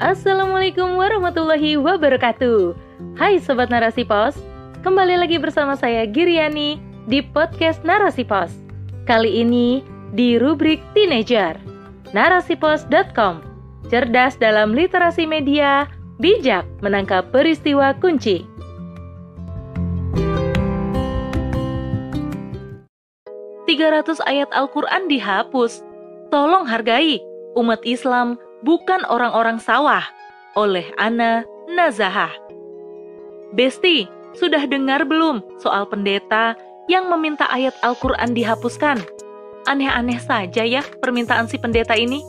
Assalamualaikum warahmatullahi wabarakatuh. Hai Sobat Narasi Pos, kembali lagi bersama saya Giriani di podcast Narasi Pos. Kali ini di rubrik Teenager. Narasipos.com Cerdas dalam literasi media, bijak menangkap peristiwa kunci. ayat Al-Quran dihapus. Tolong hargai, umat Islam bukan orang-orang sawah. Oleh Ana Nazahah. Besti, sudah dengar belum soal pendeta yang meminta ayat Al-Quran dihapuskan? Aneh-aneh saja ya permintaan si pendeta ini.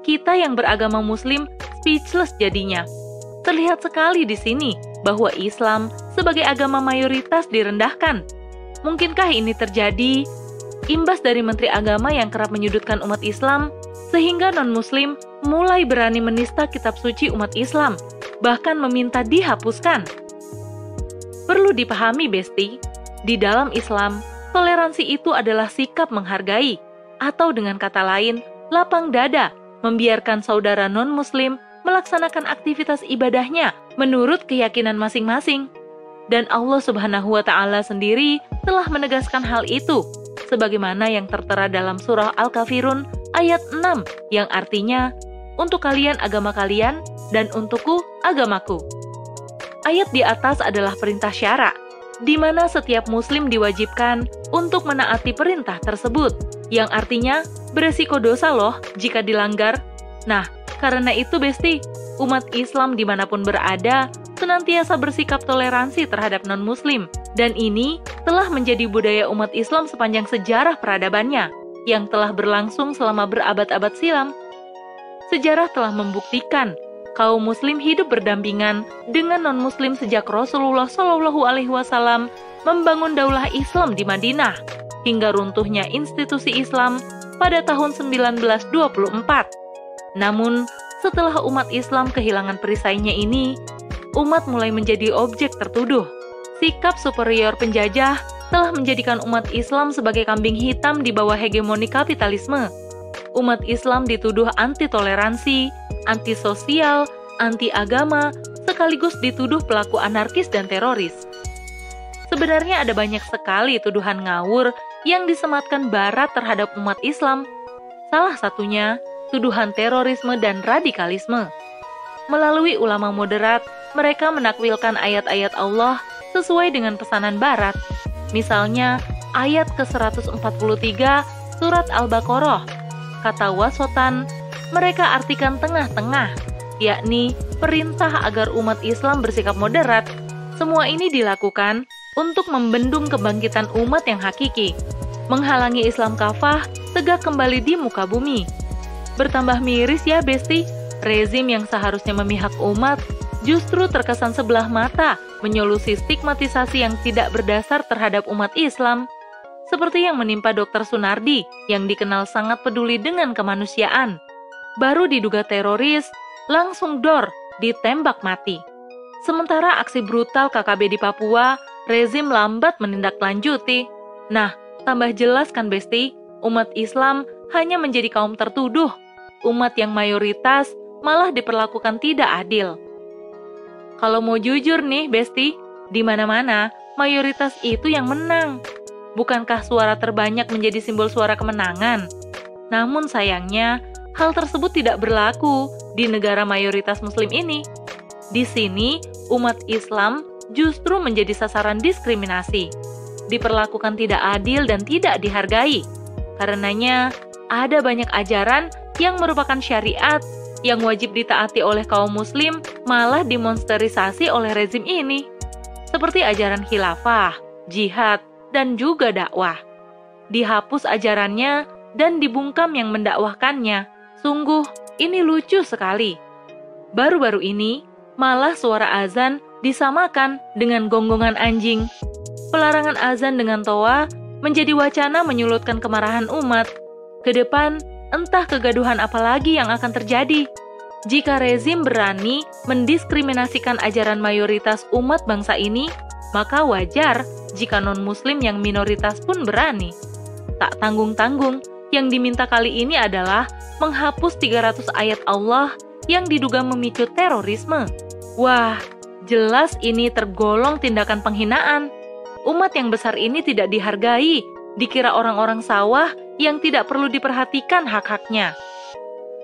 Kita yang beragama muslim speechless jadinya. Terlihat sekali di sini bahwa Islam sebagai agama mayoritas direndahkan. Mungkinkah ini terjadi imbas dari Menteri Agama yang kerap menyudutkan umat Islam, sehingga non-Muslim mulai berani menista kitab suci umat Islam, bahkan meminta dihapuskan. Perlu dipahami, Besti, di dalam Islam, toleransi itu adalah sikap menghargai, atau dengan kata lain, lapang dada, membiarkan saudara non-Muslim melaksanakan aktivitas ibadahnya menurut keyakinan masing-masing. Dan Allah Subhanahu wa Ta'ala sendiri telah menegaskan hal itu sebagaimana yang tertera dalam surah Al-Kafirun ayat 6 yang artinya untuk kalian agama kalian dan untukku agamaku. Ayat di atas adalah perintah syara, di mana setiap muslim diwajibkan untuk menaati perintah tersebut, yang artinya beresiko dosa loh jika dilanggar. Nah, karena itu Besti, umat Islam di mana pun berada senantiasa bersikap toleransi terhadap non-muslim, dan ini telah menjadi budaya umat Islam sepanjang sejarah peradabannya, yang telah berlangsung selama berabad-abad silam. Sejarah telah membuktikan kaum muslim hidup berdampingan dengan non-muslim sejak Rasulullah Shallallahu alaihi wasallam membangun daulah Islam di Madinah hingga runtuhnya institusi Islam pada tahun 1924. Namun, setelah umat Islam kehilangan perisainya ini, umat mulai menjadi objek tertuduh. Sikap superior penjajah telah menjadikan umat Islam sebagai kambing hitam di bawah hegemoni kapitalisme. Umat Islam dituduh anti toleransi, anti sosial, anti agama, sekaligus dituduh pelaku anarkis dan teroris. Sebenarnya ada banyak sekali tuduhan ngawur yang disematkan Barat terhadap umat Islam. Salah satunya tuduhan terorisme dan radikalisme. Melalui ulama moderat, mereka menakwilkan ayat-ayat Allah sesuai dengan pesanan Barat. Misalnya, ayat ke-143 surat Al-Baqarah. Kata wasotan, mereka artikan tengah-tengah, yakni perintah agar umat Islam bersikap moderat. Semua ini dilakukan untuk membendung kebangkitan umat yang hakiki, menghalangi Islam kafah tegak kembali di muka bumi. Bertambah miris ya, Besti, rezim yang seharusnya memihak umat justru terkesan sebelah mata menyolusi stigmatisasi yang tidak berdasar terhadap umat Islam, seperti yang menimpa Dr. Sunardi yang dikenal sangat peduli dengan kemanusiaan. Baru diduga teroris, langsung dor ditembak mati. Sementara aksi brutal KKB di Papua, rezim lambat menindaklanjuti. Nah, tambah jelas kan Besti, umat Islam hanya menjadi kaum tertuduh. Umat yang mayoritas malah diperlakukan tidak adil. Kalau mau jujur nih, Besti, di mana-mana mayoritas itu yang menang. Bukankah suara terbanyak menjadi simbol suara kemenangan? Namun sayangnya, hal tersebut tidak berlaku di negara mayoritas muslim ini. Di sini, umat Islam justru menjadi sasaran diskriminasi, diperlakukan tidak adil dan tidak dihargai. Karenanya, ada banyak ajaran yang merupakan syariat yang wajib ditaati oleh kaum muslim malah dimonsterisasi oleh rezim ini. Seperti ajaran khilafah, jihad, dan juga dakwah. Dihapus ajarannya dan dibungkam yang mendakwahkannya. Sungguh, ini lucu sekali. Baru-baru ini, malah suara azan disamakan dengan gonggongan anjing. Pelarangan azan dengan toa menjadi wacana menyulutkan kemarahan umat. Ke depan, entah kegaduhan apa lagi yang akan terjadi. Jika rezim berani mendiskriminasikan ajaran mayoritas umat bangsa ini, maka wajar jika non-muslim yang minoritas pun berani. Tak tanggung-tanggung, yang diminta kali ini adalah menghapus 300 ayat Allah yang diduga memicu terorisme. Wah, jelas ini tergolong tindakan penghinaan. Umat yang besar ini tidak dihargai, dikira orang-orang sawah yang tidak perlu diperhatikan hak-haknya.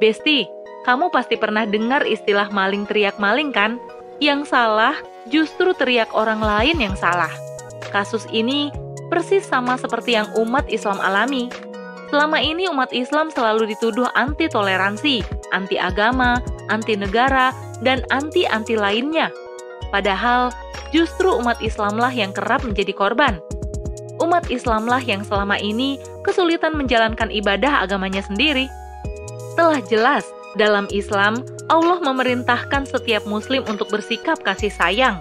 Besti, kamu pasti pernah dengar istilah maling teriak maling kan? Yang salah justru teriak orang lain yang salah. Kasus ini persis sama seperti yang umat Islam alami. Selama ini umat Islam selalu dituduh anti toleransi, anti agama, anti negara, dan anti-anti lainnya. Padahal justru umat Islamlah yang kerap menjadi korban. Umat Islamlah yang selama ini kesulitan menjalankan ibadah agamanya sendiri. Telah jelas dalam Islam Allah memerintahkan setiap muslim untuk bersikap kasih sayang.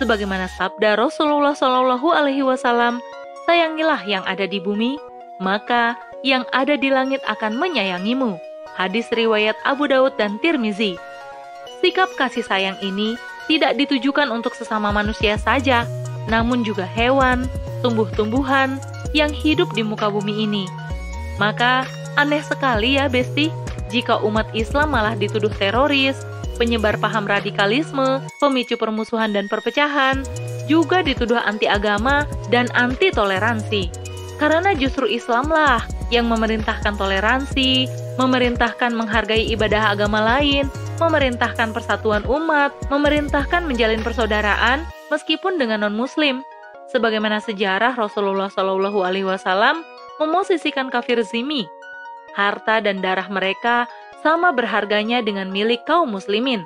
Sebagaimana sabda Rasulullah Shallallahu alaihi wasallam, "Sayangilah yang ada di bumi, maka yang ada di langit akan menyayangimu. Hadis riwayat Abu Daud dan Tirmizi. Sikap kasih sayang ini tidak ditujukan untuk sesama manusia saja, namun juga hewan, tumbuh-tumbuhan yang hidup di muka bumi ini. Maka aneh sekali ya Besti, jika umat Islam malah dituduh teroris, penyebar paham radikalisme, pemicu permusuhan dan perpecahan, juga dituduh anti agama dan anti toleransi. Karena justru Islamlah yang memerintahkan toleransi, memerintahkan menghargai ibadah agama lain, memerintahkan persatuan umat, memerintahkan menjalin persaudaraan meskipun dengan non-muslim. Sebagaimana sejarah Rasulullah wasallam memosisikan kafir zimi. Harta dan darah mereka sama berharganya dengan milik kaum muslimin.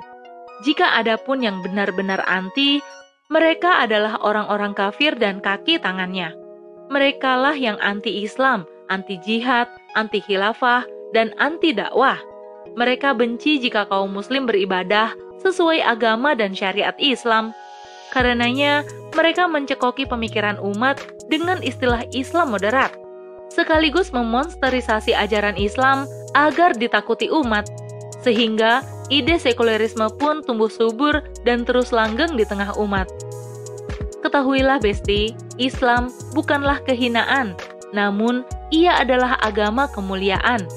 Jika ada pun yang benar-benar anti, mereka adalah orang-orang kafir dan kaki tangannya. Merekalah yang anti-Islam, anti jihad, anti khilafah, dan anti dakwah. Mereka benci jika kaum muslim beribadah sesuai agama dan syariat Islam. Karenanya, mereka mencekoki pemikiran umat dengan istilah Islam moderat, sekaligus memonsterisasi ajaran Islam agar ditakuti umat, sehingga ide sekulerisme pun tumbuh subur dan terus langgeng di tengah umat. Ketahuilah Besti, Islam bukanlah kehinaan, namun ia adalah agama kemuliaan.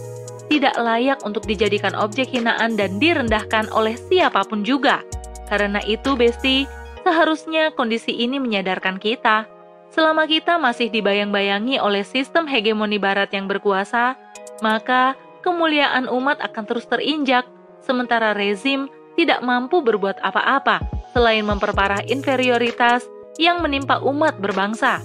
Tidak layak untuk dijadikan objek hinaan dan direndahkan oleh siapa pun juga. Karena itu, Besti, seharusnya kondisi ini menyadarkan kita. Selama kita masih dibayang-bayangi oleh sistem hegemoni barat yang berkuasa, maka kemuliaan umat akan terus terinjak, sementara rezim tidak mampu berbuat apa-apa selain memperparah inferioritas yang menimpa umat berbangsa.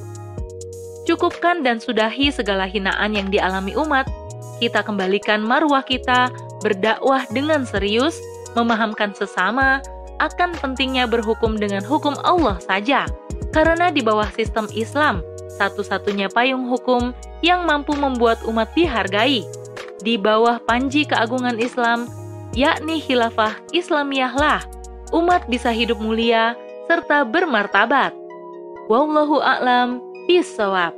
Cukupkan dan sudahi segala hinaan yang dialami umat. Kita kembalikan marwah kita, berdakwah dengan serius, memahamkan sesama, akan pentingnya berhukum dengan hukum Allah saja. Karena di bawah sistem Islam, satu-satunya payung hukum yang mampu membuat umat dihargai. Di bawah panji keagungan Islam, yakni khilafah Islamiyahlah, umat bisa hidup mulia serta bermartabat. Wallahu a'lam bisawab.